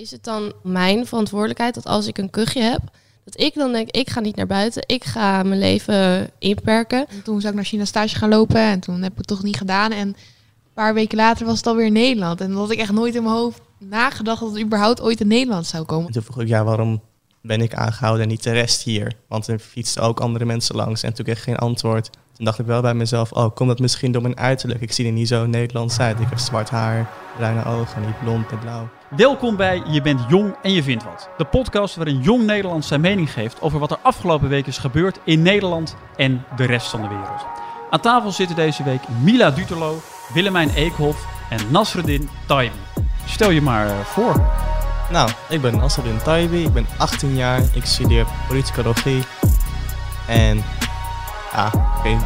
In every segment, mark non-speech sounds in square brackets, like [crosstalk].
is het dan mijn verantwoordelijkheid dat als ik een kuchje heb, dat ik dan denk, ik ga niet naar buiten, ik ga mijn leven inperken. En toen zou ik naar China stage gaan lopen en toen heb ik het toch niet gedaan. En een paar weken later was het alweer in Nederland. En dan had ik echt nooit in mijn hoofd nagedacht dat het überhaupt ooit in Nederland zou komen. En toen vroeg ik, ja, waarom ben ik aangehouden en niet de rest hier? Want er fietsten ook andere mensen langs en toen kreeg ik geen antwoord. Toen dacht ik wel bij mezelf, oh, komt dat misschien door mijn uiterlijk? Ik zie er niet zo Nederlands uit. Ik heb zwart haar, bruine ogen, niet blond en blauw. Welkom bij Je bent jong en je vindt wat. De podcast waarin jong Nederland zijn mening geeft over wat er afgelopen week is gebeurd in Nederland en de rest van de wereld. Aan tafel zitten deze week Mila Duterlo, Willemijn Eekhoff en Nasreddin Taibi. Stel je maar eh, voor. Nou, ik ben Nasreddin Taibi, ik ben 18 jaar, ik studeer politicologie. En ja,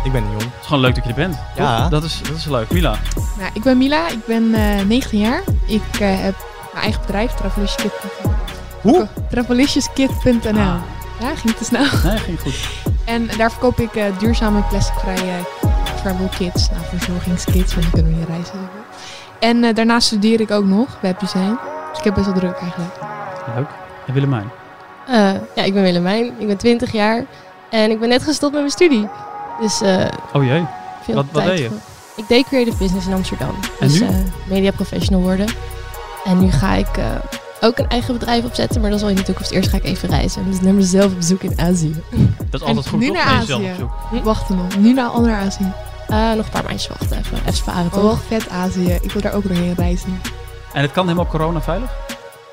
ik, ben jong. Het is gewoon leuk dat je er bent. Ja. toch? Dat is, dat is leuk. Mila, Nou, ik ben Mila, ik ben eh 19 jaar. Ik eh, heb mijn eigen bedrijf, Traveliciouskit.nl. Hoe? Traveliciouskit.nl. Ah. Ja, ging te snel. nee, ging goed. En daar verkoop ik eh, duurzame plasticvrije travel kits, nou, verzorgingskits, want dan kunnen we niet reizen. En eh, daarnaast studeer ik ook nog bij Design. Dus ik heb best wel druk eigenlijk. Leuk. En Willemijn? Eh, ja, ik ben Willemijn, ik ben 20 jaar en ik ben net gestopt met mijn studie. Dus eh Oh jee. veel Wat- wat tijd deed je? voor- Ik deed creative business in Amsterdam. En dus nu? eh, media professional worden. En nu ga ik eh, ook een eigen bedrijf opzetten, maar dan zal in de toekomst eerst ga ik even reizen. Dus naar mezelf op bezoek in Azië. [laughs] Dat is altijd goed, nu naar je Azië. Hm? Wachten nog. Nu naar andere Azië. Eh, nog een paar maandjes wachten even. Even sparen toch? Oh, vet Azië. Ik wil daar ook doorheen reizen. En het kan helemaal corona veilig?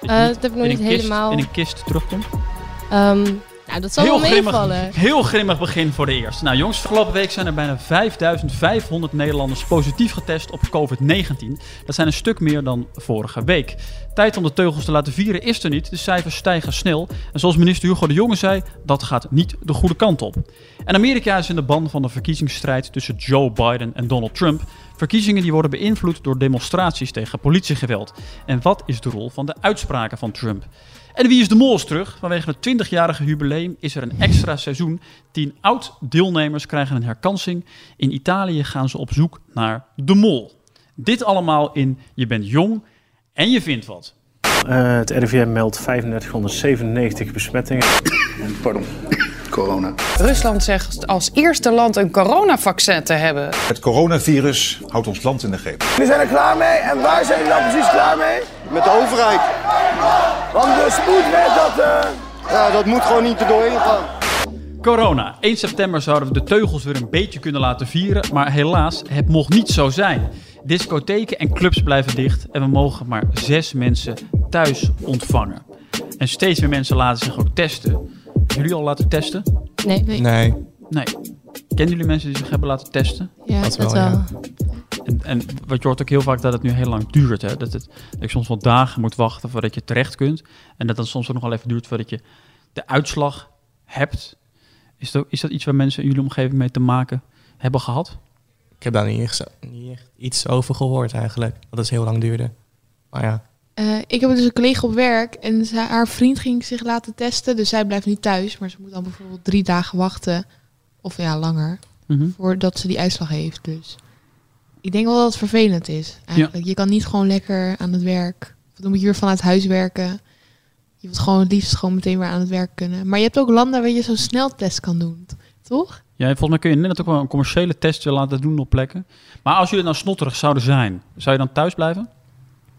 Dat Eh, dat heb ik nog niet kist- helemaal. In een kist terugkomt? Ehm, nou, dat zal wel meevallen. grimmig, heel grimmig begin voor de eerste. Nou jongens, afgelopen week zijn er bijna 5500 Nederlanders positief getest op COVID-19. Dat zijn een stuk meer dan vorige week. Tijd om de teugels te laten vieren is er niet. De cijfers stijgen snel. En zoals minister Hugo de Jonge zei, dat gaat niet de goede kant op. En Amerika is in de ban van de verkiezingsstrijd tussen Joe Biden en Donald Trump. Verkiezingen die worden beïnvloed door demonstraties tegen politiegeweld. En wat is de rol van de uitspraken van Trump? En wie is de mol is terug? Vanwege het 20-jarige jubileum is er een extra seizoen. Tien oud-deelnemers krijgen een herkansing. In Italië gaan ze op zoek naar de mol. Dit allemaal in Je bent jong en je vindt wat. Eh, het RIVM meldt 3597 besmettingen. Pardon, corona. Rusland zegt als eerste land een coronavaccin te hebben. Het coronavirus houdt ons land in de greep. Jullie zijn er klaar mee? En waar zijn jullie dan precies klaar mee? Met de overheid. Want de spoedwet, dat... eh, Ja, dat moet gewoon niet er doorheen gaan. Corona. 1 september zouden we de teugels weer een beetje kunnen laten vieren. Maar helaas, het mocht niet zo zijn. Discotheken en clubs blijven dicht. En we mogen maar zes mensen thuis ontvangen. En steeds meer mensen laten zich ook testen. Jullie al laten testen? Nee, Nee. Nee, Nee. Kennen jullie mensen die zich hebben laten testen? Ja, dat dat wel, wel. ja. En, en wat je hoort ook heel vaak dat het nu heel lang duurt. Hè? Dat, het, dat je soms wel dagen moet wachten voordat je terecht kunt. En dat het soms ook nog wel even duurt voordat je de uitslag hebt. Is dat, is dat iets waar mensen in jullie omgeving mee te maken hebben gehad? ik heb daar niet echt, niet echt iets over gehoord eigenlijk. Dat het heel lang duurde. Maar ja, Eh, ik heb dus een collega op werk en zij, haar vriend ging zich laten testen. Dus zij blijft niet thuis, maar ze moet dan bijvoorbeeld drie dagen wachten. Of ja, langer. Mhm. Voordat ze die uitslag heeft. Dus ik denk wel dat het vervelend is. Eigenlijk. Je kan niet gewoon lekker aan het werk. Dan moet je weer vanuit huis werken. Je wilt gewoon het liefst gewoon meteen weer aan het werk kunnen. Maar je hebt ook landen waar je zo'n sneltest kan doen. Toch? Ja, volgens mij kun je net ook wel een commerciële test laten doen op plekken. Maar als jullie nou snotterig zouden zijn, zou je dan thuis blijven?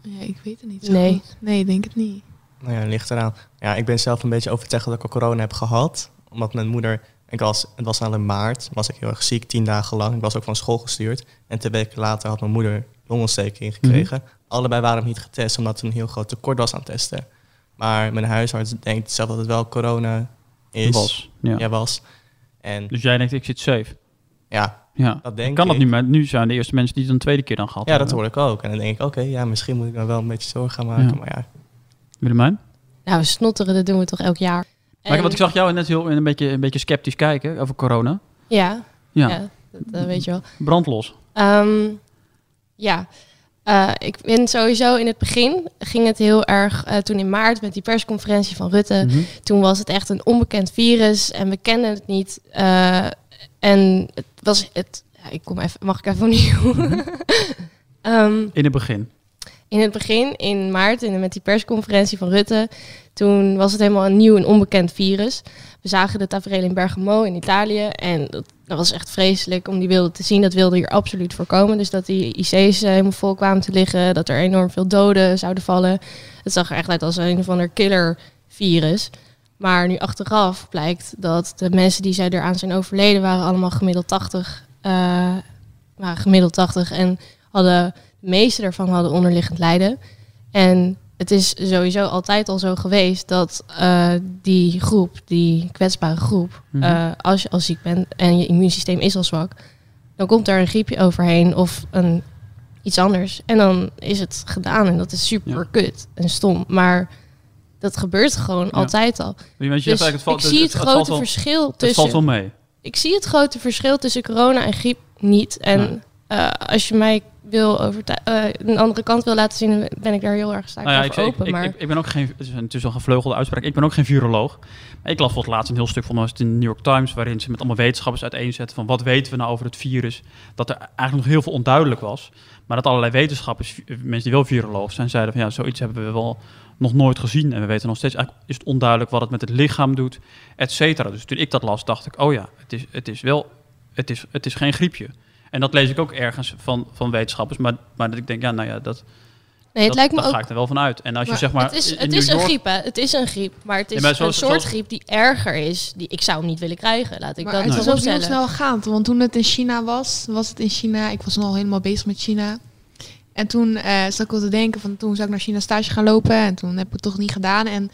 Ja, ik weet het niet zo Nee. goed. Nee, ik denk het niet. nou ja, ligt eraan. Ja, ik ben zelf een beetje overtuigd dat ik al corona heb gehad. Omdat mijn moeder, ik was, het was al in maart, was ik heel erg ziek, tien dagen lang. Ik was ook van school gestuurd. En twee weken later had mijn moeder longontsteking gekregen. Allebei waren niet getest, omdat er een heel groot tekort was aan testen. Maar mijn huisarts denkt zelf dat het wel corona is. Was. Ja. Ja, was. En Dus jij denkt, ik zit safe. ja, Ja, Dat denk kan dat niet, maar nu zijn de eerste mensen die het een tweede keer dan gehad ja, dat hoor ik ook. En dan denk ik, oké, ja, misschien moet ik me wel een beetje zorgen gaan maken. Ja. Maar ja, Willemijn? Nou, snotteren, dat doen we toch elk jaar. Maar En- want ik zag jou net heel een beetje, een beetje sceptisch kijken over corona. Ja, Ja, ja. dat eh, weet je wel. brandlos. Ehm, ja, Eh, ik vind sowieso in het begin ging het heel erg, eh, toen in maart met die persconferentie van Rutte, Mhm. toen was het echt een onbekend virus en we kenden het niet. Eh, en het was het, ja, ik kom even, mag ik even opnieuw? [laughs] Ehm, In het begin. in het begin, in maart, in, met die persconferentie van Rutte, toen was het helemaal een nieuw en onbekend virus. We zagen de tafereel in Bergamo in Italië en dat, dat was echt vreselijk om die beelden te zien. Dat wilde hier absoluut voorkomen. Dus dat die IC's eh, helemaal vol kwamen te liggen, dat er enorm veel doden zouden vallen. Het zag er echt uit als een of ander killer virus. Maar nu achteraf blijkt dat de mensen die zij eraan zijn overleden waren allemaal gemiddeld 80. eh, waren gemiddeld 80 en hadden, de meeste daarvan hadden onderliggend lijden. En het is sowieso altijd al zo geweest dat eh, die groep, die kwetsbare groep, Mhm. eh, als je al ziek bent en je immuunsysteem is al zwak, dan komt daar een griepje overheen of een, iets anders. En dan is het gedaan en dat is super Ja. kut en stom. Maar dat gebeurt gewoon Ja. altijd al. Je Dus het valt, ik zie het, grote wel- verschil Het valt wel tussen. mee. Ik zie het grote verschil tussen corona en griep niet. En Nee. eh, als je mij wil overtuigen, een andere kant wil laten zien, ben ik daar heel erg sta ik Nou ja, ik, open. ik, maar ik, ik ben ook geen, het is een- gevleugelde uitspraak, ik ben ook geen viroloog. Maar ik las het laatst een heel stuk van het in de New York Times, waarin ze met allemaal wetenschappers uiteenzetten van wat weten we nou over het virus. Dat er eigenlijk nog heel veel onduidelijk was. Maar dat allerlei wetenschappers, vi- mensen die wel viroloog zijn, zeiden van ja, zoiets hebben we wel nog nooit gezien. En we weten nog steeds, eigenlijk is het onduidelijk wat het met het lichaam doet, et cetera. Dus toen ik dat las, dacht ik, oh ja, het is, het is wel, het is, het is geen griepje. En dat lees ik ook ergens van, van wetenschappers. Maar, maar dat ik denk, ja, nou ja, dat, nee, het dat, lijkt me daar ook ga ik er wel van uit. En als je Maar zeg maar. het is, het New is een griep, hè? Het is een griep. Maar het is Nee, maar zoals- een soort zoals- griep die erger is. Die, ik zou hem niet willen krijgen, laat ik Maar dat het was ook heel snel gaand. Want toen het in China was, was het in China. Ik was al helemaal bezig met China. En toen eh zat ik wel te denken van toen zou ik naar China stage gaan lopen. En toen heb ik het toch niet gedaan. En een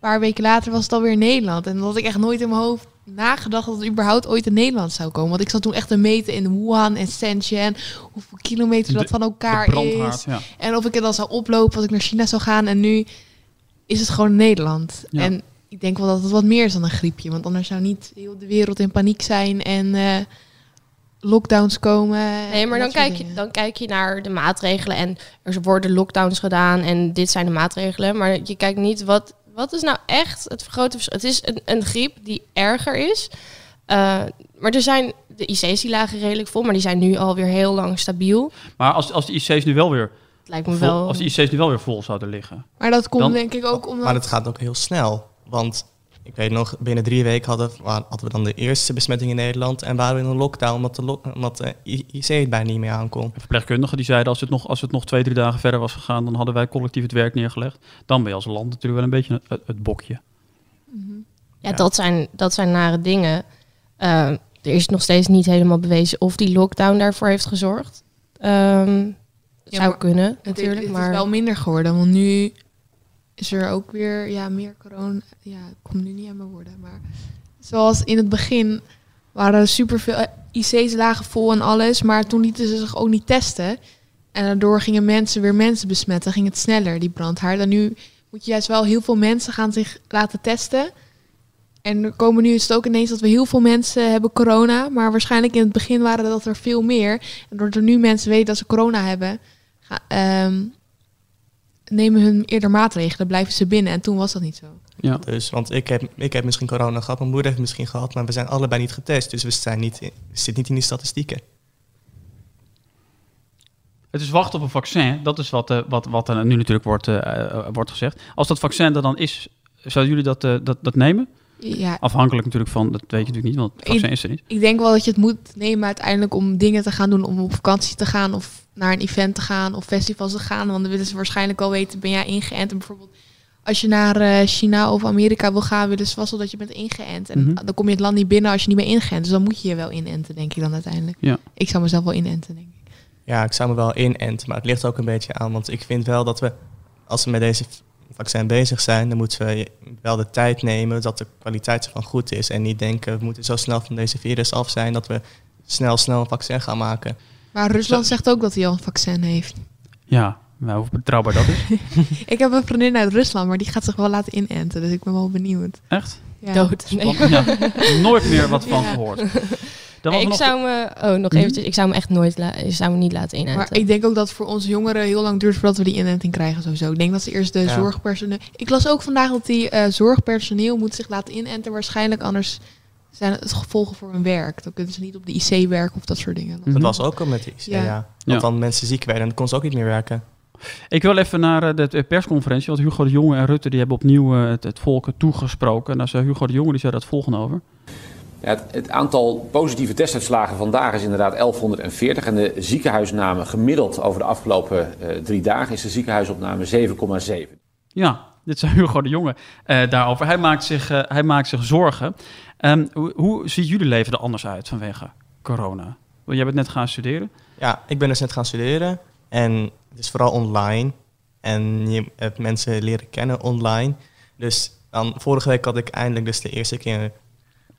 paar weken later was het alweer in Nederland. En dan had ik echt nooit in mijn hoofd nagedacht dat het überhaupt ooit in Nederland zou komen. Want ik zat toen echt te meten in Wuhan en Shenzhen. Hoeveel kilometer dat De- van elkaar is. ja. En of ik het dan zou oplopen als ik naar China zou gaan. En nu is het gewoon Nederland. Ja. En ik denk wel dat het wat meer is dan een griepje. Want anders zou niet heel de wereld in paniek zijn en eh, lockdowns komen. Nee, en maar dan kijk, je, dan kijk je naar de maatregelen en er worden lockdowns gedaan en dit zijn de maatregelen. Maar je kijkt niet wat, wat is nou echt het grote verschil. Het is een, een griep die erger is. Eh, maar er zijn, de IC's die lagen redelijk vol, maar die zijn nu alweer heel lang stabiel. Maar als, als de IC's nu wel weer. Het lijkt me Vol, wel... als de IC's nu wel weer vol zouden liggen. Maar dat komt Dan- denk ik ook omdat... Maar het gaat ook heel snel. Want ik weet nog, binnen drie weken hadden, hadden we dan de eerste besmetting in Nederland. En waren we in een lockdown omdat de, lo- omdat de I- IC het bijna niet meer aankon. Verpleegkundigen die zeiden als het, nog, als het nog twee, drie dagen verder was gegaan, dan hadden wij collectief het werk neergelegd. Dan ben je als land natuurlijk wel een beetje het, het bokje. Ja, Dat, zijn, dat zijn nare dingen. Eh, er is nog steeds niet helemaal bewezen of die lockdown daarvoor heeft gezorgd. Ehm, Ja, zou maar kunnen, het, natuurlijk. het maar is wel minder geworden. Want nu is er ook weer ja, meer corona. Ja, ik kom nu niet aan mijn woorden. Maar zoals in het begin waren er superveel IC's lagen vol en alles. Maar toen lieten ze zich ook niet testen. En daardoor gingen mensen weer mensen besmetten. Ging het sneller, die brandhaard. En nu moet je juist wel heel veel mensen gaan zich laten testen. En er komen nu is het ook ineens dat we heel veel mensen hebben corona. Maar waarschijnlijk in het begin waren dat er veel meer. En doordat er nu mensen weten dat ze corona hebben, ga, ehm, nemen hun eerder maatregelen, blijven ze binnen. En toen was dat niet zo. Ja. Dus, want ik heb, ik heb misschien corona gehad, mijn moeder heeft misschien gehad, maar we zijn allebei niet getest. Dus we, zijn niet in, we zitten niet in die statistieken. Het is wachten op een vaccin. Dat is wat, eh, wat, wat er nu natuurlijk wordt, eh, eh, wordt gezegd. Als dat vaccin er dan is, zouden jullie dat, eh, dat, dat nemen? Ja, Afhankelijk natuurlijk van, dat weet je natuurlijk niet, want het vaccin is er niet. ik denk wel dat je het moet nemen uiteindelijk om dingen te gaan doen, om op vakantie te gaan of naar een event te gaan of festivals te gaan. Want dan willen ze waarschijnlijk al weten, ben jij ingeënt? En bijvoorbeeld als je naar eh, China of Amerika wil gaan, willen ze vast wel dat je bent ingeënt. En Mhm. dan kom je het land niet binnen als je niet bent ingeënt. Dus dan moet je je wel inenten, denk ik dan uiteindelijk. Ja. Ik zou mezelf wel inenten, denk ik. Ja, ik zou me wel inenten, maar het ligt ook een beetje aan. Want ik vind wel dat we, als we met deze vaccin bezig zijn, dan moeten we wel de tijd nemen dat de kwaliteit ervan goed is. En niet denken, we moeten zo snel van deze virus af zijn dat we snel, snel een vaccin gaan maken. Maar Rusland zegt ook dat hij al een vaccin heeft. Ja, nou, hoe betrouwbaar dat is. [laughs] Ik heb een vriendin uit Rusland, maar die gaat zich wel laten inenten. Dus ik ben wel benieuwd. Echt? Ja. dood. Nee. Want, ja, [laughs] nooit meer wat van Ja. gehoord. Dan Nee, was ik nog- zou me, oh, nog Mhm. eventjes, ik zou me echt nooit, ik zou me niet laten inenten. Maar ik denk ook dat het voor onze jongeren heel lang duurt voordat we die inenting krijgen sowieso. Ik denk dat ze eerst de Ja. zorgpersoneel... Ik las ook vandaag dat die eh, zorgpersoneel moet zich laten inenten. Waarschijnlijk anders zijn het gevolgen voor hun werk. Dan kunnen ze niet op de IC werken of dat soort dingen. Mhm. Dat was ook al met de IC, Ja. ja. Ja. Want dan mensen ziek werden en dan kon ze ook niet meer werken. Ik wil even naar eh, de, persconferentie, want Hugo de Jonge en Rutte die hebben opnieuw eh, het, het volk toegesproken. Daar zei Hugo de Jonge die zei dat volgende over. Ja, het, het aantal positieve testuitslagen vandaag is inderdaad 1140 en de ziekenhuisname gemiddeld over de afgelopen eh, drie dagen is de ziekenhuisopname 7,7. Ja, dit zei Hugo de Jonge eh, daarover. Hij maakt zich, eh, hij maakt zich zorgen. Ehm, hoe, hoe ziet jullie leven er anders uit vanwege corona? Want jij bent net gaan studeren. Ja, ik ben dus net gaan studeren en het is vooral online. En je hebt mensen leren kennen online. Dus dan, vorige week had ik eindelijk dus de eerste keer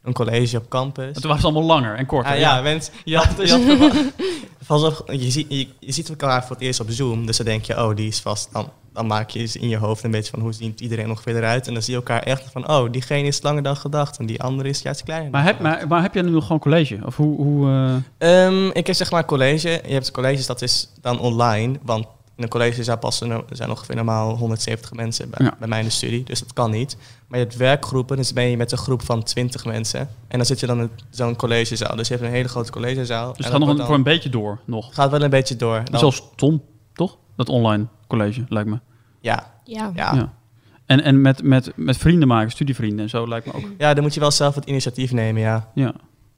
een college op campus. Het was allemaal langer en korter. Ah, ja, wens, je, had, je, had [laughs] je, ziet, je, je ziet elkaar voor het eerst op Zoom, dus dan denk je, oh, die is vast. Dan, dan maak je eens in je hoofd een beetje van hoe ziet iedereen ongeveer eruit. En dan zie je elkaar echt van, oh, diegene is langer dan gedacht en die andere is juist kleiner. Maar heb, maar, maar heb jij nu nog gewoon college? Of hoe... hoe eh, Ehm, ik heb zeg maar college. Je hebt colleges, dat is dan online. Want in een college zou passen, er zijn ongeveer normaal 170 mensen bij, Ja. bij mij in de studie. Dus dat kan niet. Maar je hebt werkgroepen, dus ben je met een groep van 20 mensen. En dan zit je dan in zo'n collegezaal. Dus je hebt een hele grote collegezaal. dus het gaat nog een, voor een beetje door nog. gaat wel een beetje door. Dan- wel stom, toch? Dat online college, lijkt me. ja, Ja. ja. Ja. En, en met, met, met vrienden maken, studievrienden en zo, lijkt me ook. ja, dan moet je wel zelf het initiatief nemen, ja. Ja.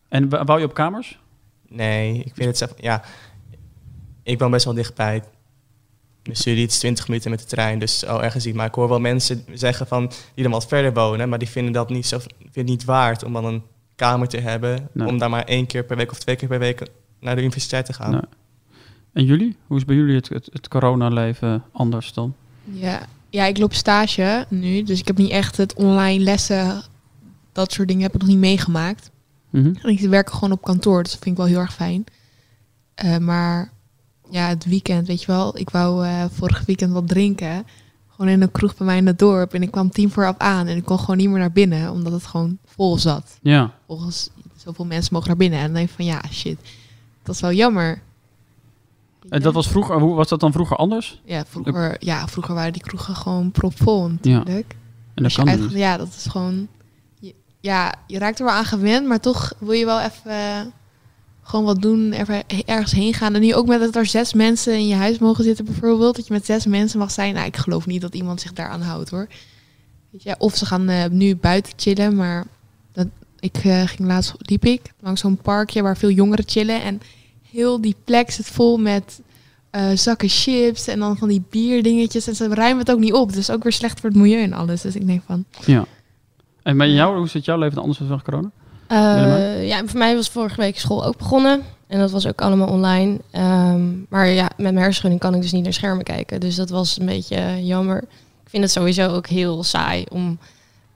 En wou je op kamers? Nee, ik vind het zelf... Ja, ik ben best wel dichtbij. Mijn studie het is 20 minuten met de trein, dus al ergens niet. Maar ik hoor wel mensen zeggen van die dan wat verder wonen, maar die vinden dat niet, zo, vinden niet waard om dan een kamer te hebben, Nee. om daar maar één keer per week of twee keer per week naar de universiteit te gaan. Nee. En jullie? Hoe is bij jullie het, het, het coronaleven anders dan? Ja. ja, ik loop stage nu, dus ik heb niet echt het online lessen, dat soort dingen heb ik nog niet meegemaakt. Mhm. En ik werk gewoon op kantoor, dus dat vind ik wel heel erg fijn. Eh, maar ja, het weekend, weet je wel, ik wou eh vorig weekend wat drinken. Gewoon in een kroeg bij mij in het dorp. En ik kwam tien voor af aan en ik kon gewoon niet meer naar binnen, omdat het gewoon vol zat. Ja. Volgens zoveel mensen mogen naar binnen. En dan denk ik van ja, shit, dat is wel jammer. En dat was vroeger, hoe was dat dan vroeger anders? Ja, vroeger, ja, vroeger waren die kroegen gewoon propvol natuurlijk. En dat kan dus. Ja, dat is gewoon... je- ja, je raakt er wel aan gewend, maar toch wil je wel even eh, gewoon wat doen, ergens heen gaan. En nu ook met dat er zes mensen in je huis mogen zitten bijvoorbeeld, dat je met zes mensen mag zijn. Nou, ik geloof niet dat iemand zich daaraan houdt hoor. Weet je, of ze gaan eh, nu buiten chillen, maar dat, ik eh, ging laatst, liep ik langs zo'n parkje waar veel jongeren chillen. En heel die plek zit vol met eh, zakken chips en dan van die bierdingetjes. En ze ruimen het ook niet op. Dus ook weer slecht voor het milieu en alles. Dus ik denk van, Ja. En met jou, hoe zit jouw leven anders vanwege corona? Eh, ja, voor mij was vorige week school ook begonnen. En dat was ook allemaal online. Ehm, maar ja, met mijn hersenschudding kan ik dus niet naar schermen kijken. Dus dat was een beetje jammer. Ik vind het sowieso ook heel saai om...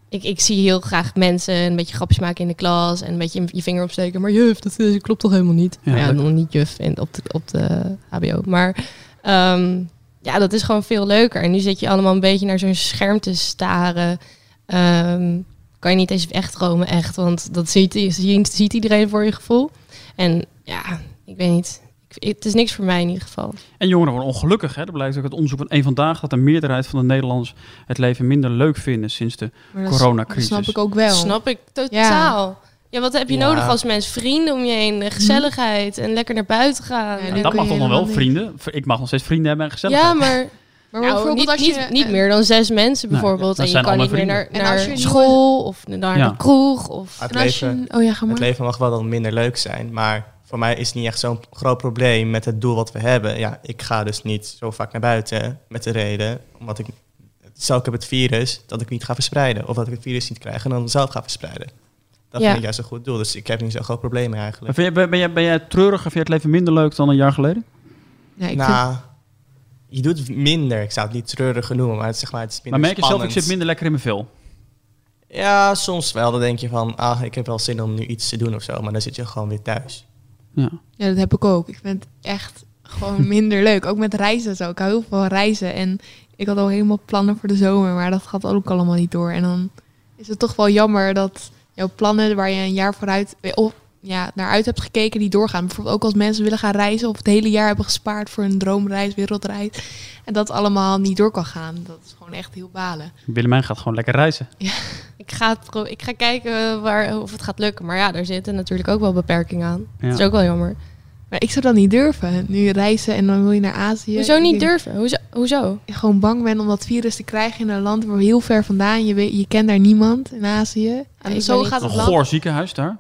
Ik, ik zie heel graag mensen een beetje grapjes maken in de klas en een beetje je vinger opsteken. Maar juf, dat eh, klopt toch helemaal niet? Ja, Ja, nog niet juf in, op, de, op de HBO. Maar ehm, ja, dat is gewoon veel leuker. En nu zit je allemaal een beetje naar zo'n scherm te staren. Ehm, kan je niet eens wegdromen, echt. Want dat ziet, ziet, ziet iedereen voor je gevoel. En ja, ik weet niet. Ik, het is niks voor mij in ieder geval. En jongeren worden ongelukkig. Hè? Dat blijkt ook uit onderzoek van één vandaag dat de meerderheid van de Nederlanders het leven minder leuk vinden sinds de dat, coronacrisis. dat snap ik ook wel. Snap ik totaal. Ja. wat heb je Ja. nodig als mens? Vrienden om je heen, eh, gezelligheid en lekker naar buiten gaan. Ja, Ja, dat mag toch nog wel, vrienden? Ik mag nog steeds vrienden hebben en gezelligheid. maar, Maar nou, bijvoorbeeld niet, als je... niet, niet meer dan zes mensen Nee, bijvoorbeeld. en je kan niet meer naar, naar school of naar Ja. de kroeg. Of... Het en als je, leven, oh ja, ga maar. het leven mag wel dan minder leuk zijn, maar voor mij is het niet echt zo'n groot probleem met het doel wat we hebben. Ja, ik ga dus niet zo vaak naar buiten met de reden, omdat ik stel ik heb het virus, dat ik niet ga verspreiden. Of dat ik het virus niet krijg en dan zelf ga verspreiden. Dat Ja. vind ik juist een goed doel. Dus ik heb niet zo'n groot probleem eigenlijk. ben, jij, ben jij treurig of vind je het leven minder leuk dan een jaar geleden? Ja, ik vind- nou, je doet minder. Ik zou het niet treuriger noemen, maar het, is zeg maar, het is Maar minder merk je zelf, ik zit minder lekker in mijn vel. Ja, soms wel. Dan denk je van, ah, ik heb wel zin om nu iets te doen of zo. Maar dan zit je gewoon weer thuis. Ja. Ja, dat heb ik ook. Ik vind het echt gewoon [laughs] minder leuk. Ook met reizen zo. Ik hou heel veel van reizen. En ik had al helemaal plannen voor de zomer, maar dat gaat ook allemaal niet door. En dan is het toch wel jammer dat jouw plannen waar je een jaar vooruit of, ja, naar uit hebt gekeken, die doorgaan. Bijvoorbeeld ook als mensen willen gaan reizen of het hele jaar hebben gespaard voor een droomreis, wereldreis. En dat allemaal niet door kan gaan. Dat is gewoon echt heel balen. Willemijn gaat gewoon lekker reizen. Ik ga, het ik ga kijken waar, of het gaat lukken. Maar ja, daar zitten natuurlijk ook wel beperkingen aan. Ja. Dat is ook wel jammer. Maar ik zou dat niet durven. Nu reizen en dan wil je naar Azië. Hoezo niet durven? Hoezo? Hoezo? ik gewoon bang ben om dat virus te krijgen in een land waar heel ver vandaan. Je, weet, je kent daar niemand in Azië. En zo gaat Een het land. goor ziekenhuis daar.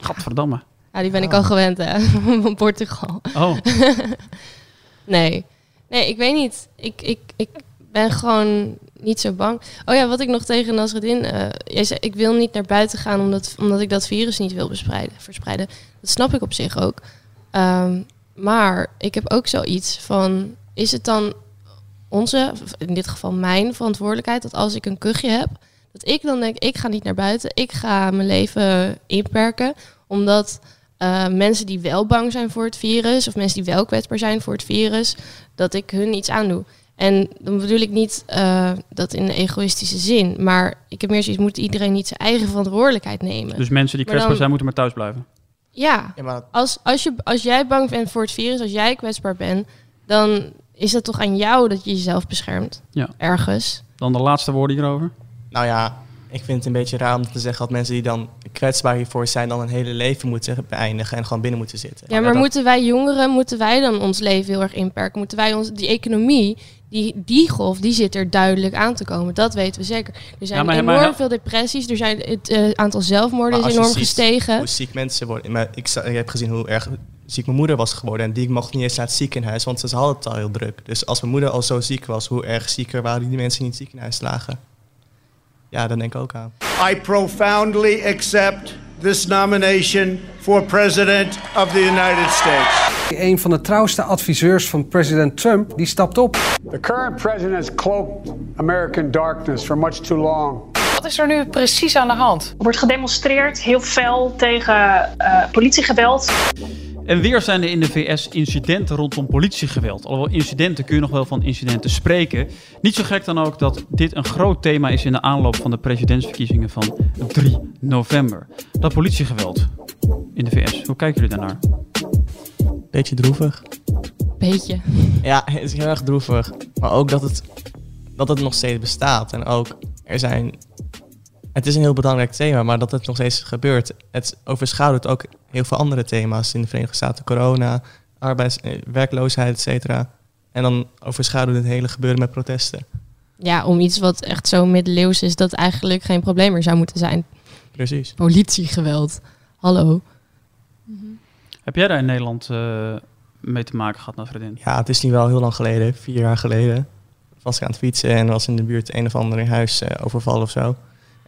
Gadverdamme. Ja, die ben ik al gewend, hè. [laughs] Van Portugal. Oh, [laughs] Nee. Nee, ik weet niet. Ik, ik, ik ben gewoon niet zo bang. Oh ja, wat ik nog tegen Nasreddin... eh jij zei, ik wil niet naar buiten gaan omdat, omdat ik dat virus niet wil bespreiden, verspreiden. Dat snap ik op zich ook. Ehm, maar ik heb ook zoiets van... Is het dan onze, in dit geval mijn verantwoordelijkheid... dat als ik een kuchje heb... dat ik dan denk, ik ga niet naar buiten. Ik ga mijn leven inperken. Omdat eh, mensen die wel bang zijn voor het virus... of mensen die wel kwetsbaar zijn voor het virus... dat ik hun iets aandoe. En dan bedoel ik niet eh, dat in een egoïstische zin. Maar ik heb meer zoiets, moet iedereen niet zijn eigen verantwoordelijkheid nemen. dus mensen die kwetsbaar dan- zijn moeten maar thuis blijven. ja, Ja, maar dat- als, als, je, als jij bang bent voor het virus, als jij kwetsbaar bent... dan is het toch aan jou dat je jezelf beschermt. Ja. Ergens. Dan de laatste woorden hierover. Nou ja, ik vind het een beetje raar om te zeggen dat mensen die dan kwetsbaar hiervoor zijn, dan een hele leven moeten beëindigen en gewoon binnen moeten zitten. Ja, maar dat- moeten wij jongeren, moeten wij dan ons leven heel erg inperken? Moeten wij ons, die economie, die, die golf, die zit er duidelijk aan te komen. Dat weten we zeker. Er zijn Ja, maar- enorm maar- veel depressies, er zijn het eh, aantal zelfmoorden Maar is als je enorm ziet gestegen. Hoe ziek mensen worden. Maar ik, ik heb gezien hoe erg ziek mijn moeder was geworden. En die mocht niet eens naar het ziekenhuis, want ze hadden het al heel druk. Dus als mijn moeder al zo ziek was, hoe erg zieker waren die mensen die in het ziekenhuis lagen? Ja, dan denk ik ook aan. I profoundly accept this nomination for President of the United States. Een van de trouwste adviseurs van president Trump die stapt op. The current president has cloaked American darkness for much too long. Wat is er nu precies aan de hand? Er wordt gedemonstreerd, heel fel, tegen eh, politiegeweld. En weer zijn er in de VS incidenten rondom politiegeweld. Alhoewel incidenten kun je nog wel van incidenten spreken. Niet zo gek dan ook dat dit een groot thema is in de aanloop van de presidentsverkiezingen van 3 november. Dat politiegeweld in de VS. Hoe kijken jullie daarnaar? Beetje droevig. Beetje. Ja, het is heel erg droevig. Maar ook dat het, dat het nog steeds bestaat. En ook, er zijn... Het is een heel belangrijk thema, maar dat het nog steeds gebeurt. Het overschaduwt ook heel veel andere thema's in de Verenigde Staten. Corona, arbeids, eh, werkloosheid, et cetera. En dan overschaduwt het hele gebeuren met protesten. Ja, om iets wat echt zo middeleeuws is, dat eigenlijk geen probleem meer zou moeten zijn. Precies. Politiegeweld. Hallo. Heb jij daar in Nederland eh, mee te maken gehad, Nasreddin? Ja, het is nu wel heel lang geleden, vier jaar geleden. Was ik aan het fietsen en was in de buurt een of ander huis eh, overvallen of zo.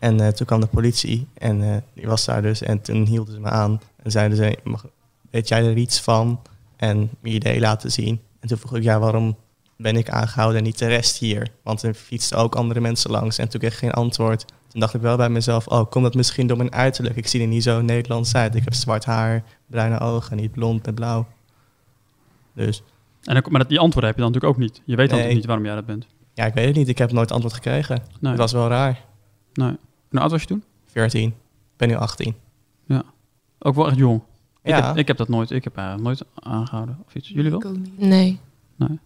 En eh, toen kwam de politie en eh, die was daar dus. En toen hielden ze me aan en zeiden ze, mag, weet jij er iets van? En mijn idee laten zien. En toen vroeg ik, ja, waarom ben ik aangehouden en niet de rest hier? Want er fietsten ook andere mensen langs en toen kreeg ik geen antwoord. Toen dacht ik wel bij mezelf, oh, komt dat misschien door mijn uiterlijk? Ik zie er niet zo Nederlands uit. Ik heb zwart haar, bruine ogen, niet blond met blauw. Dus En dan, maar dat, die antwoorden heb je dan natuurlijk ook niet. Je weet Nee. altijd niet waarom jij dat bent. ja, ik weet het niet. Ik heb nooit antwoord gekregen. Nee. Het was wel raar. Nee. Hoe oud was je toen? 14. Ik ben nu 18. Ja. Ook wel echt jong. Ik, Ja. heb, ik heb dat nooit, ik heb eigenlijk nooit aangehouden of iets. Jullie wel? Ik. Nee. Nee.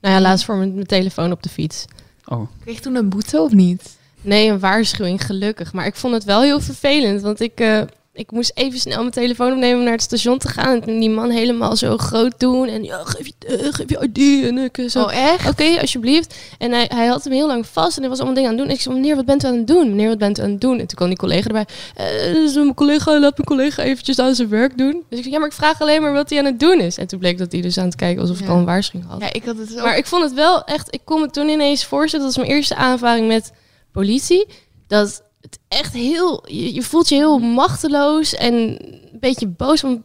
Nou ja, laatst voor mijn, mijn telefoon op de fiets. Oh. Kreeg toen een boete of niet? Nee, een waarschuwing, gelukkig. Maar ik vond het wel heel vervelend, want ik, eh, ik moest even snel mijn telefoon opnemen om naar het station te gaan. En toen die man helemaal zo groot doen. En ja, geef je, eh, geef je ID. En ik eh, zo, Oh, echt? Oké, alsjeblieft. En hij, hij had hem heel lang vast en hij was allemaal dingen aan het doen. Ik zei, meneer, wat bent u aan het doen? Meneer, wat bent u aan het doen? En toen kwam die collega erbij. Eh, dus mijn collega, laat mijn collega eventjes aan zijn werk doen. Dus ik zei, ja, maar ik vraag alleen maar wat hij aan het doen is. En toen bleek dat hij dus aan het kijken alsof ik Ja. al een waarschuwing had. Ja, ik had het ook. Maar ik vond het wel echt, ik kon me toen ineens voorstellen, dat was mijn eerste aanvaring met politie, dat het echt heel, je, je voelt je heel machteloos en een beetje boos. Want,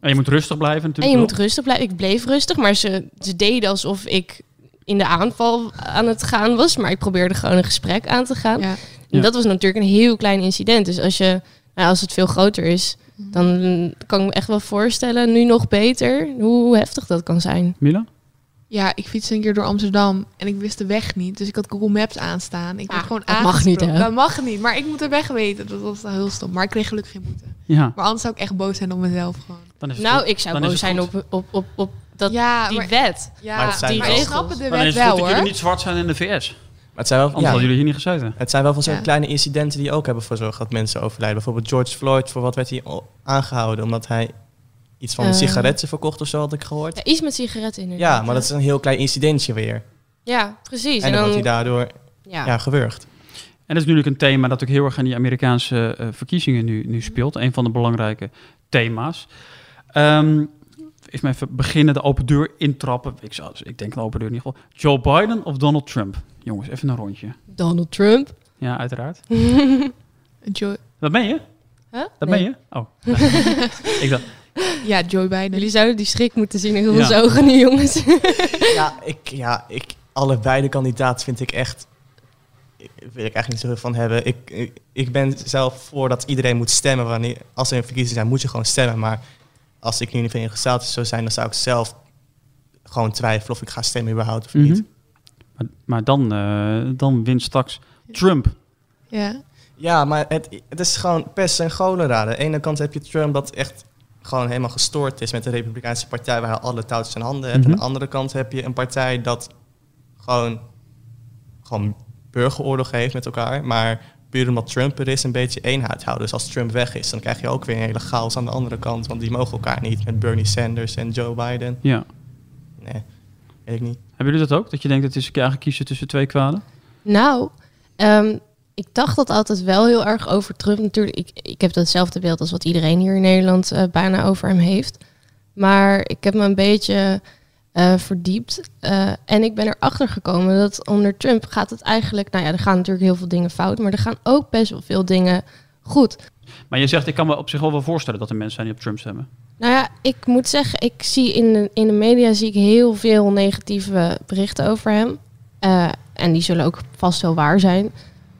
En je moet rustig blijven en natuurlijk. je wel. moet rustig blijven. Ik bleef rustig, maar ze, ze deden alsof ik in de aanval aan het gaan was. Maar ik probeerde gewoon een gesprek aan te gaan. Ja. En Ja. dat was natuurlijk een heel klein incident. Dus als, je, nou, als het veel groter is, Mhm. dan kan ik me echt wel voorstellen, nu nog beter, hoe heftig dat kan zijn. Mila? Ja, ik fietste een keer door Amsterdam en ik wist de weg niet. Dus ik had Google Maps aanstaan. Ik werd Ah, gewoon dat mag niet, hè? Dat mag niet, maar ik moet de weg weten. Dat was heel stom. Maar ik kreeg gelukkig geen boete. Ja. Maar anders zou ik echt boos zijn op mezelf gewoon. Dan is het Nou, goed. ik zou Dan boos zijn goed. op, op, op, op dat, Ja, die maar- wet. Ja, Maar het zijn die wel- ik regels. snap de Dan is het wel dat jullie niet zwart zijn in de VS. Maar het zijn wel, Anders ja, hadden jullie hier niet gezeten. het zijn wel van zo'n Ja. kleine incidenten die ook hebben voor zorgen dat mensen overlijden. Bijvoorbeeld George Floyd, voor wat werd hij aangehouden? Omdat hij iets van Eh. sigaretten verkocht of zo, had ik gehoord. Ja, iets met sigaretten Ja, inderdaad. maar dat is een heel klein incidentje weer. Ja, precies. En dan wordt hij daardoor Ja. ja. gewurgd. En dat is natuurlijk een thema dat ook heel erg aan die Amerikaanse eh, verkiezingen nu, nu speelt. Een van de belangrijke thema's. Ehm is me even beginnen, de open deur intrappen. Ik, zou, ik denk een open deur in ieder geval. Joe Biden of Donald Trump? Jongens, even een rondje. Donald Trump. Ja, uiteraard. [laughs] Joe, Dat ben je? Huh? Dat Nee. ben je? Oh. [laughs] ik dacht, [laughs] ja, Joe Biden. Jullie zouden die schrik moeten zien in onze Ja. ogen nu, jongens. [laughs] Ja, ik, ja ik, allebei de kandidaten vind ik echt... Wil ik eigenlijk niet zoveel van hebben. Ik, ik, ik ben zelf voor dat iedereen moet stemmen. Wanneer, als er een verkiezing zijn, moet je gewoon stemmen. Maar als ik nu in de Verenigde Staten zou zijn, dan zou ik zelf gewoon twijfelen of ik ga stemmen überhaupt of niet. Mhm. maar, maar dan, eh, dan wint straks Trump. Ja. Ja, maar het, het is gewoon pest en cholera. Aan de ene kant heb je Trump dat echt gewoon helemaal gestoord is met de Republikeinse partij waar hij alle touwtjes in handen heeft. Mhm. Aan de andere kant heb je een partij dat gewoon, gewoon burgeroorlog heeft met elkaar. Maar puur omdat Trump er is, een beetje eenheid houden. Dus als Trump weg is, dan krijg je ook weer een hele chaos aan de andere kant. Want die mogen elkaar niet met Bernie Sanders en Joe Biden. Ja. Nee, weet ik niet. Hebben jullie dat ook? Dat je denkt, het is een keer eigenlijk kiezen tussen twee kwaden? Nou, ehm, ik dacht dat altijd wel heel erg over Trump. Natuurlijk, ik, ik heb hetzelfde beeld als wat iedereen hier in Nederland eh, bijna over hem heeft. Maar ik heb me een beetje eh, verdiept. eh, en ik ben erachter gekomen dat onder Trump gaat het eigenlijk... Nou ja, er gaan natuurlijk heel veel dingen fout. Maar er gaan ook best wel veel dingen goed. Maar je zegt, ik kan me op zich wel wel voorstellen dat er mensen zijn die op Trump stemmen. Nou ja, ik moet zeggen, ik zie in de, in de media zie ik heel veel negatieve berichten over hem. En die zullen ook vast wel waar zijn.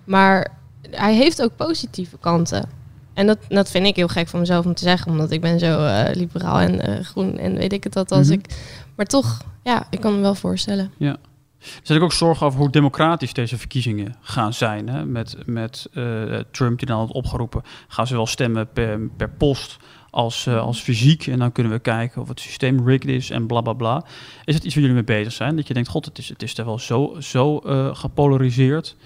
Maar hij heeft ook positieve kanten. En dat, dat vind ik heel gek van mezelf om te zeggen, omdat ik ben zo eh, liberaal en eh, groen en weet ik het dat als Mhm. ik. Maar toch, ja, ik kan me wel voorstellen. Ja. Er zijn ook zorgen over hoe democratisch deze verkiezingen gaan zijn. Hè? Met, met eh, Trump die dan had opgeroepen, gaan ze wel stemmen per, per post als, als fysiek. En dan kunnen we kijken of het systeem rigged is en bla bla bla. Is het iets waar jullie mee bezig zijn? Dat je denkt, god, het is, het is er wel zo, zo gepolariseerd.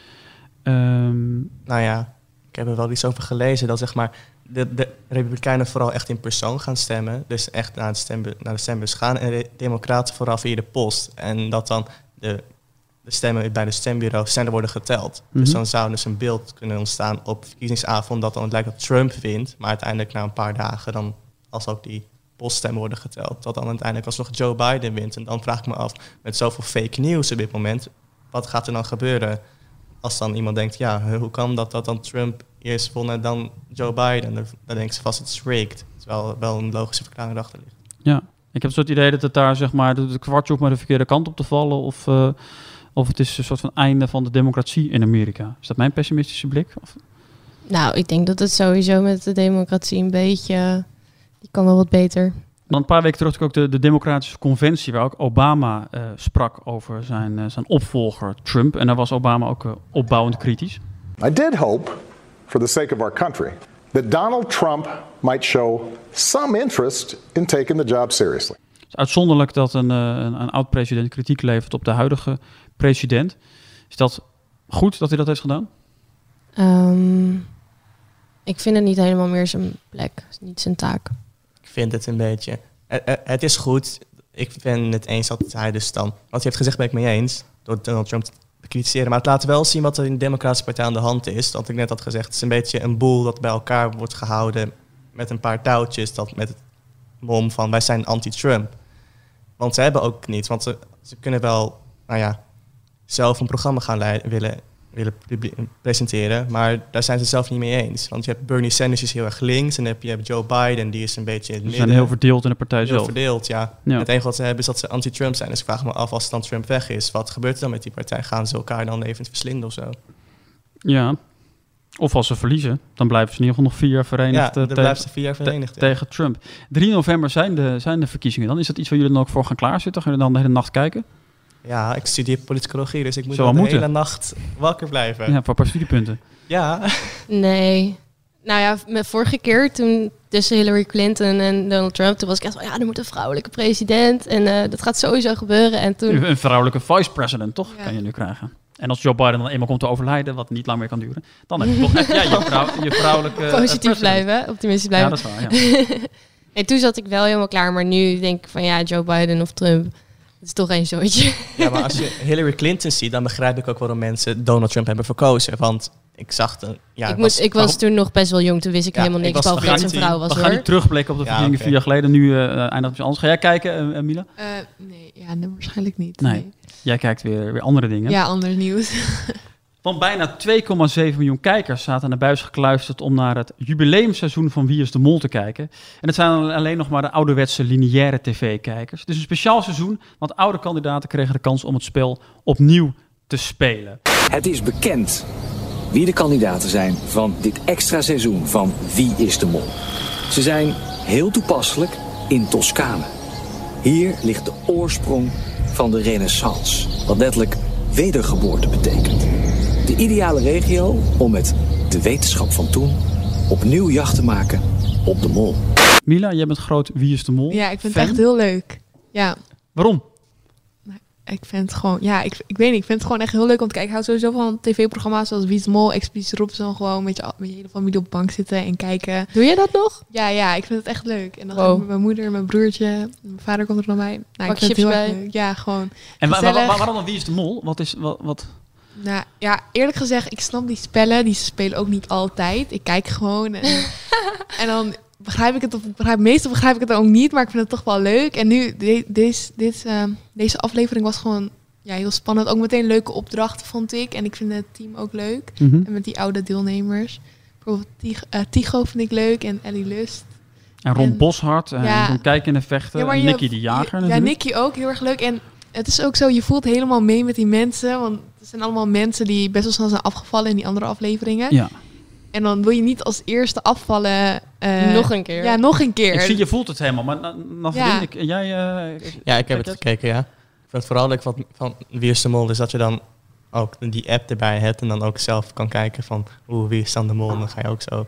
Ehm, Nou ja, ik heb er wel iets over gelezen dat zeg maar de, de Republikeinen vooral echt in persoon gaan stemmen. Dus echt naar, het stembu naar de stembus gaan. En de Democraten vooral via de post. En dat dan de, de stemmen bij de stembureaus sneller worden geteld. Mhm. Dus dan zou dus een beeld kunnen ontstaan op verkiezingsavond dat dan het lijkt dat Trump wint. Maar uiteindelijk na een paar dagen dan, als ook die poststemmen worden geteld, dat dan uiteindelijk alsnog Joe Biden wint. En dan vraag ik me af, met zoveel fake news op dit moment, wat gaat er dan gebeuren? Als dan iemand denkt, ja, [laughs] hoe kan dat dat dan Trump eerst won en dan Joe Biden? Dan, dan denken ze vast, het is rigged. Terwijl wel een logische verklaring erachter ligt. ja, ik heb het soort idee dat het daar zeg maar, het kwartje op maar de verkeerde kant op te vallen. Of, eh, of het is een soort van einde van de democratie in Amerika. Is dat mijn pessimistische blik? Of, Nou, ik denk dat het sowieso met de democratie een beetje. Die kan wel wat beter. Dan een paar weken terug ook de, de Democratische Conventie, waar ook Obama eh, sprak over zijn, eh, zijn opvolger Trump. En daar was Obama ook eh, opbouwend kritisch. I did hope, for the sake of our country, that Donald Trump might show some interest in taking the job seriously. Het is uitzonderlijk dat een, een, een oud-president kritiek levert op de huidige president. Is dat goed dat hij dat heeft gedaan? Ehm, ik vind het niet helemaal meer zijn plek. Niet zijn taak. Ik vind het een beetje... eh, eh, Het is goed. Ik ben het eens dat hij dus dan... Wat hij heeft gezegd ben ik mee eens. Door Donald Trump te bekritiseren. Maar het laat wel zien wat er in de Democratische Partij aan de hand is. Dat ik net had gezegd. Het is een beetje een boel dat bij elkaar wordt gehouden. Met een paar touwtjes. Dat met het mom van wij zijn anti-Trump. Want ze hebben ook niet. Want ze, ze kunnen wel, nou ja, zelf een programma gaan leiden, willen, willen presenteren. Maar daar zijn ze zelf niet mee eens. Want je hebt Bernie Sanders is heel erg links. En dan heb je Joe Biden, die is een beetje in het Ze midden. zijn heel verdeeld in de partij Heel zelf. verdeeld, ja. Ja. Het enige wat ze hebben is dat ze anti-Trump zijn. Dus ik vraag me af, als dan Trump weg is, wat gebeurt er dan met die partij? Gaan ze elkaar dan even verslinden of zo? Ja. Of als ze verliezen, dan blijven ze in ieder geval nog vier jaar verenigd. Ja, eh, dan tegen- blijven ze vier jaar te- verenigd, ja. Tegen Trump. 3 november zijn de, zijn de verkiezingen dan. Is dat iets waar jullie dan ook voor gaan klaarzitten? Gaan jullie dan de hele nacht kijken? Ja, ik studeer politicologie, dus ik moet de moeten. hele nacht wakker blijven. Ja, voor een paar studiepunten. Ja. Nee. Nou ja, met vorige keer toen tussen Hillary Clinton en Donald Trump, toen was ik echt van ja, er moet een vrouwelijke president en eh, dat gaat sowieso gebeuren. En toen. Een vrouwelijke vice-president, toch? Kan je nu krijgen. En als Joe Biden dan eenmaal komt te overlijden, wat niet lang meer kan duren, dan heb je toch echt ja, je, [laughs] vrouw, je vrouwelijke... eh, Positief president. blijven, optimistisch blijven. Ja, dat is waar, ja. [laughs] En toen zat ik wel helemaal klaar, maar nu denk ik van ja, Joe Biden of Trump. Het is toch één zootje. Ja, maar als je Hillary Clinton ziet, dan begrijp ik ook waarom mensen Donald Trump hebben verkozen. Want ik zag... De, ja, ik, moet, ik was toen nog best wel jong, toen wist ik Ja, helemaal ik niks, was behalve dat een 15. vrouw was We gaan niet terugblikken op de Ja, verkiezingen vier jaar geleden. Nu eh eindigt het anders. Ga jij kijken, eh, Mila? Eh, nee, ja, nee, waarschijnlijk niet. Nee. Jij kijkt weer, weer andere dingen. Ja, anders nieuws. [laughs] Van bijna 2,7 miljoen kijkers zaten naar buis gekluisterd om naar het jubileumseizoen van Wie is de Mol te kijken. En het zijn alleen nog maar de ouderwetse lineaire tv-kijkers. Is een speciaal seizoen, want oude kandidaten kregen de kans om het spel opnieuw te spelen. Het is bekend wie de kandidaten zijn van dit extra seizoen van Wie is de Mol. Ze zijn heel toepasselijk in Toscane. Hier ligt de oorsprong van de renaissance, wat letterlijk wedergeboorte betekent. De ideale regio om met de wetenschap van toen opnieuw jacht te maken op de mol. Mila, jij bent groot Wie is de Mol? Ja, ik vind fan. het echt heel leuk. Ja, Waarom? ik vind het gewoon, ja, ik, ik weet niet, ik vind het gewoon echt heel leuk om te kijken. Ik hou sowieso van tv-programma's zoals Wie is de Mol, Expeditie Robinson, gewoon met je, met je hele familie op de bank zitten en kijken. Doe je dat nog? Ja, ja, ik vind het echt leuk. En dan Wow. ga ik met mijn moeder, mijn broertje, mijn vader komt er nog bij. Nou, Pak ik vind het heel bij. leuk. Ja, gewoon En wa- wa- wa- gezellig. waarom dan Wie is de Mol? Wat is, wat, wat? Nou ja, eerlijk gezegd, ik snap die spellen. Die spelen ook niet altijd. Ik kijk gewoon. En, [laughs] en dan begrijp ik het of begrijp, meestal begrijp ik het ook niet, maar ik vind het toch wel leuk. En nu, de, deze, dit, eh, deze aflevering was gewoon ja, heel spannend. Ook meteen leuke opdrachten, vond ik. En ik vind het team ook leuk. Mhm. En met die oude deelnemers. Bijvoorbeeld eh, Tigo vind ik leuk en Ellie Lust. En Ron En- Boshart, en Ja. Ron Kijken en Vechten, Ja, en je- Nicky de Jager Ja, natuurlijk. Nicky ook, heel erg leuk. En het is ook zo, je voelt helemaal mee met die mensen. Want het zijn allemaal mensen die best wel snel zijn afgevallen in die andere afleveringen. Ja. En dan wil je niet als eerste afvallen. eh, Nog een keer. Ja, nog een keer. Ik zie, je voelt het helemaal, maar na- na- Ja. ik, en jij... eh, Ja, ik heb het gekeken, ja. Ik vind het vooral leuk van, van Wie is de Mol, is dat je dan ook die app erbij hebt en dan ook zelf kan kijken van, oeh, wie is dan de mol? En dan ga je ook zo...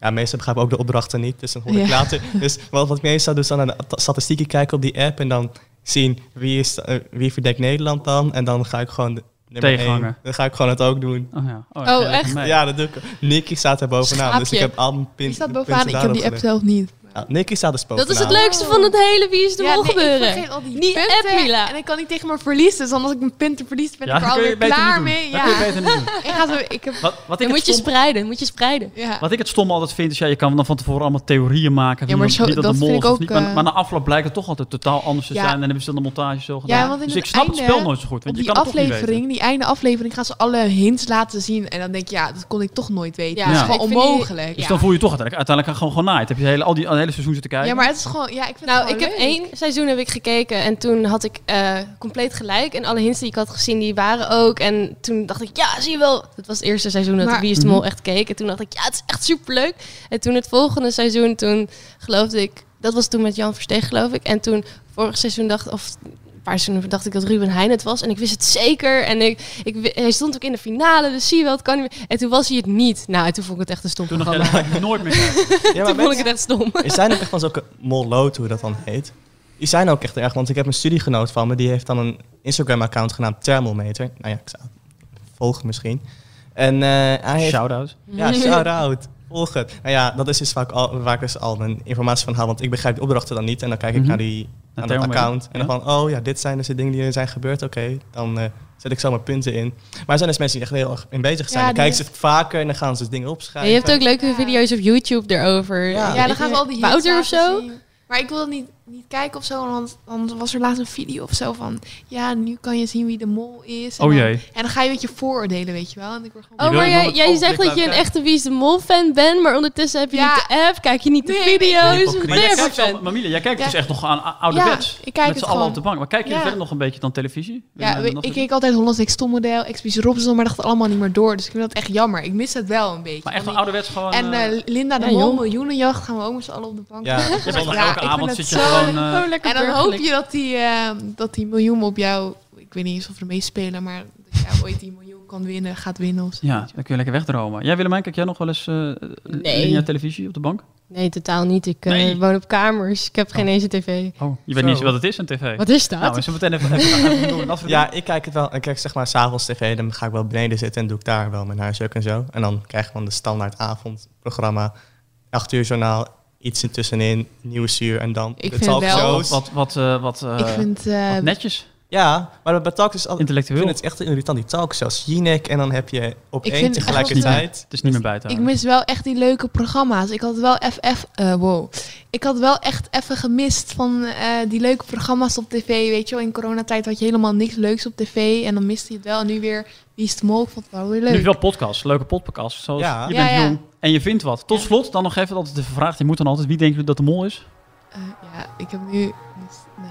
Ja, meestal begrijp ik ook de opdrachten niet, dus dan hoor ik Ja. later. Dus wat, wat ik meestal doe, is dan naar de statistieken kijken op die app en dan zien wie, is, eh, wie verdekt Nederland dan. En dan ga ik gewoon... de- één. Tegenhanger. Dan ga ik gewoon het ook doen. Oh ja. Oh, Oh, echt? Ja, dat doe ik. Nicky staat er bovenaan, dus ik heb al mijn pin, Die staat bovenaan. Ik heb die app gelegd. zelf niet. Ja, Nicky staat dus bovenaan. Dat is het leukste van het hele Wie is de Ja, Mol nee, ik gebeuren. vergeet al die punten. En ik kan niet tegen me verliezen. Dus dan als ik mijn punten verlies, ben Ja, ik er dat alweer niet klaar mee. Dat Ja. kun je beter niet doen. [laughs] ik ga zo, ik heb, Wat, wat, ik moet je stom, spreiden, moet je spreiden. ja. wat ik het stom altijd vind, is ja, je kan dan van tevoren allemaal theorieën maken. Wie, Ja, maar zo- dat, dat de mol ik niet. ook, Maar, eh, maar na afloop blijkt het toch altijd totaal anders te Ja. zijn. En dan hebben ze dan de montage zo gedaan. Ja, want in dus ik snap het spel nooit zo goed. Want je die kan niet aflevering, die einde aflevering, gaan ze alle hints laten zien. En dan denk je, ja, dat kon ik toch nooit weten. Ja, dat is Ja. gewoon ik onmogelijk. Dus dan voel je toch uiteindelijk, gewoon genaaid. Heb je hele, al die hele seizoen zitten kijken. ja, maar het is gewoon, ja, ik vind Nou, het ik heb één seizoen heb ik gekeken en toen had ik eh, compleet gelijk. En alle hints die ik had gezien, die waren ook. En toen dacht ik, ja, zie je wel. Dat was het eerste seizoen dat Maar- ik Wie is de Mhm. Mol echt keek. En toen dacht ik, ja, het is echt superleuk. En toen het volgende seizoen, toen geloofde ik... Dat was toen met Jan Versteeg, geloof ik. En toen vorig seizoen dacht of paar seizoenen dacht ik dat Ruben Heijn het was. En ik wist het zeker. En ik, ik, hij stond ook in de finale, dus zie je wel, het kan niet meer. En toen was hij het niet. Nou, en toen vond ik het echt een stom Toen programma. ik [laughs] nooit meer. Ja, maar toen vond ik het echt stom. Er zijn ook echt van zulke molloot, hoe dat dan heet. Die zijn ook echt erg, want ik heb een studiegenoot van me, die heeft dan een Instagram-account genaamd Thermometer. Nou ja, ik zou het volgen misschien. En eh, hij heeft... Shout-out. Ja, shout-out. Volg het. Nou ja, dat is dus waar ik, al, waar ik dus al mijn informatie van haal, want ik begrijp de opdrachten dan niet. En dan kijk ik Mhm. naar die Naar aan dat Thermometer, account. En dan van, oh ja, dit zijn dus de dingen die er zijn gebeurd. Oké, dan eh, zet ik zo mijn punten in. Maar er zijn dus mensen die echt heel erg in bezig zijn. Ja, dan kijken ze het vaker en dan gaan ze dus dingen Ja, opschrijven. je hebt ook leuke Ja. video's op YouTube erover. Ja. Ja, dan gaan ze al die Wouter of zo? zien. Maar ik wil niet, niet kijken of zo, want dan was er laatst een video of zo van... Ja, nu kan je zien wie de mol is. En Oh dan- jee. En dan ga je een beetje vooroordelen, weet je wel. En ik word gewoon... Oh, maar jij, jij zegt dat je een echte Wie is de Mol fan bent, maar ondertussen heb je Ja. niet de app, kijk je niet de Nee, video's. Wat Maar jij kijkt jij kijkt Ja. dus echt nog aan ouderwets. Ja, ik kijk met het z'n allen op de bank. Maar kijk je Ja. verder nog een beetje dan televisie? Ja, ik keek altijd Hollands Next Topmodel, Expeditie Robinson, maar dat gaat allemaal niet meer door. Dus ik vind dat echt jammer. Ik mis het wel een beetje. Maar echt ik- ouderwets gewoon... En eh, eh, Linda de Ja, Mol, miljoenenjacht, gaan we ook met z'n allen op de bank. Ja, [laughs] elke ik avond vind zit het je zo- gewoon... eh, Oh, lekker En dan hoop je dat die, eh, dat die miljoen op jou, ik weet niet eens of er meespelen, maar dat jij ooit die miljoen kan winnen, gaat winnen. Of zo. ja, dan kun je lekker wegdromen. Jij Willemijn, kijk jij nog wel eens eh Nee. lineaire televisie op de bank? Nee, totaal niet. Ik eh, Nee. woon op kamers. Ik heb geen eens een tv. Oh, je weet Zo. niet eens wat het is, een tv. Wat is dat? Nou, we meteen even, doen. We Ja, ik kijk het wel. Ik kijk zeg maar s'avonds tv, dan ga ik wel beneden zitten en doe ik daar wel mijn huiswerk en zo. En dan krijg je gewoon de standaard avondprogramma. 8 uur journaal, iets ertussenin, nieuwe zuur en dan Ik de vind wel- talkshows. Wat, wat, eh, wat, eh, ik vind... eh, wat netjes. Ja, maar bij talkshows... al- Ik Intellectueel. vind het echt irritant, die talkshows. Jinek en dan heb je op Ik één tegelijkertijd... Het is niet meer bij te Ik mis wel echt die leuke programma's. Ik had wel FF... eh wow. Ik had wel echt even gemist van eh, die leuke programma's op tv. Weet je wel, in coronatijd had je helemaal niks leuks op tv. En dan miste je het wel. En nu weer Wie is de Mol? Ik vond het wel weer leuk. Nu wel podcast, leuke podcast. Zoals Ja. je Ja, bent ja. jong en je vindt wat. Tot slot dan nog even altijd de vraag, die moet dan altijd, wie denken jullie dat de mol is? Eh, ja, ik heb nu...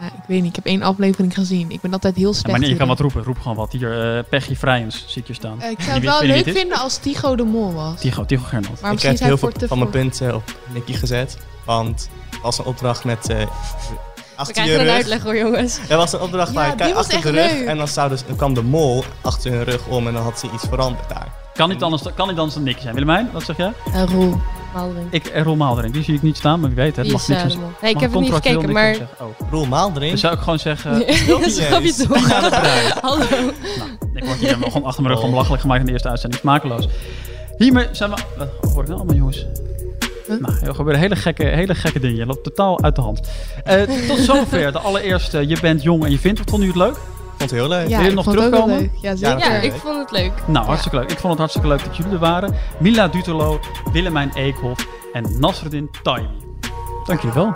Nou, ik weet niet. Ik heb één aflevering gezien. Ik ben altijd heel Ja, slecht maar nee, je kan wat roepen, roep gewoon wat. Hier, eh Peggy Vrijens zie ik je staan. Eh, ik zou het wel je leuk het vinden als Tigo de Mol was. Tigo, Tigo Gernot. Maar ik heb heel veel van mijn punten op Nicky gezet. Want er was een opdracht met... eh We achter je krijgen een uitleg hoor, jongens. Er was een opdracht Ja, waar was achter de rug. leuk. En dan, zou dus, dan kwam de mol achter hun rug om en dan had ze iets veranderd daar. Kan niet anders, kan niet anders dan Nicky zijn. Willemijn, wat zeg jij? Uh, Roel, Ik, eh, Roel Maalderink, die zie ik niet staan, maar wie weet. Het mag is, niks eh. Nee, ik heb het niet gekeken, maar-. Oh. Roel Maaldering. Dan zou ik gewoon zeggen... Snap [laughs] [laughs] je toch? [laughs] Hallo. Ik word hier gewoon achter mijn rug gewoon belachelijk gemaakt in de eerste uitzending. Smakeloos. Hiermee zijn we... Wat hoor ik nou allemaal, jongens? Nou, er gebeuren hele gekke, hele gekke dingen. Je loopt totaal uit de hand. Eh, tot zover de allereerste. Je bent jong en je vindt. Wat vonden jullie het leuk? Ik vond het heel leuk. Ja, Wil je nog terugkomen? leuk. Ja, zeker. Ja, ik vond het leuk. Nou, hartstikke leuk. Ik vond het hartstikke leuk dat jullie er waren. Mila Duterlo, Willemijn Eekhoff en Nasreddin Taimi. Dank jullie wel.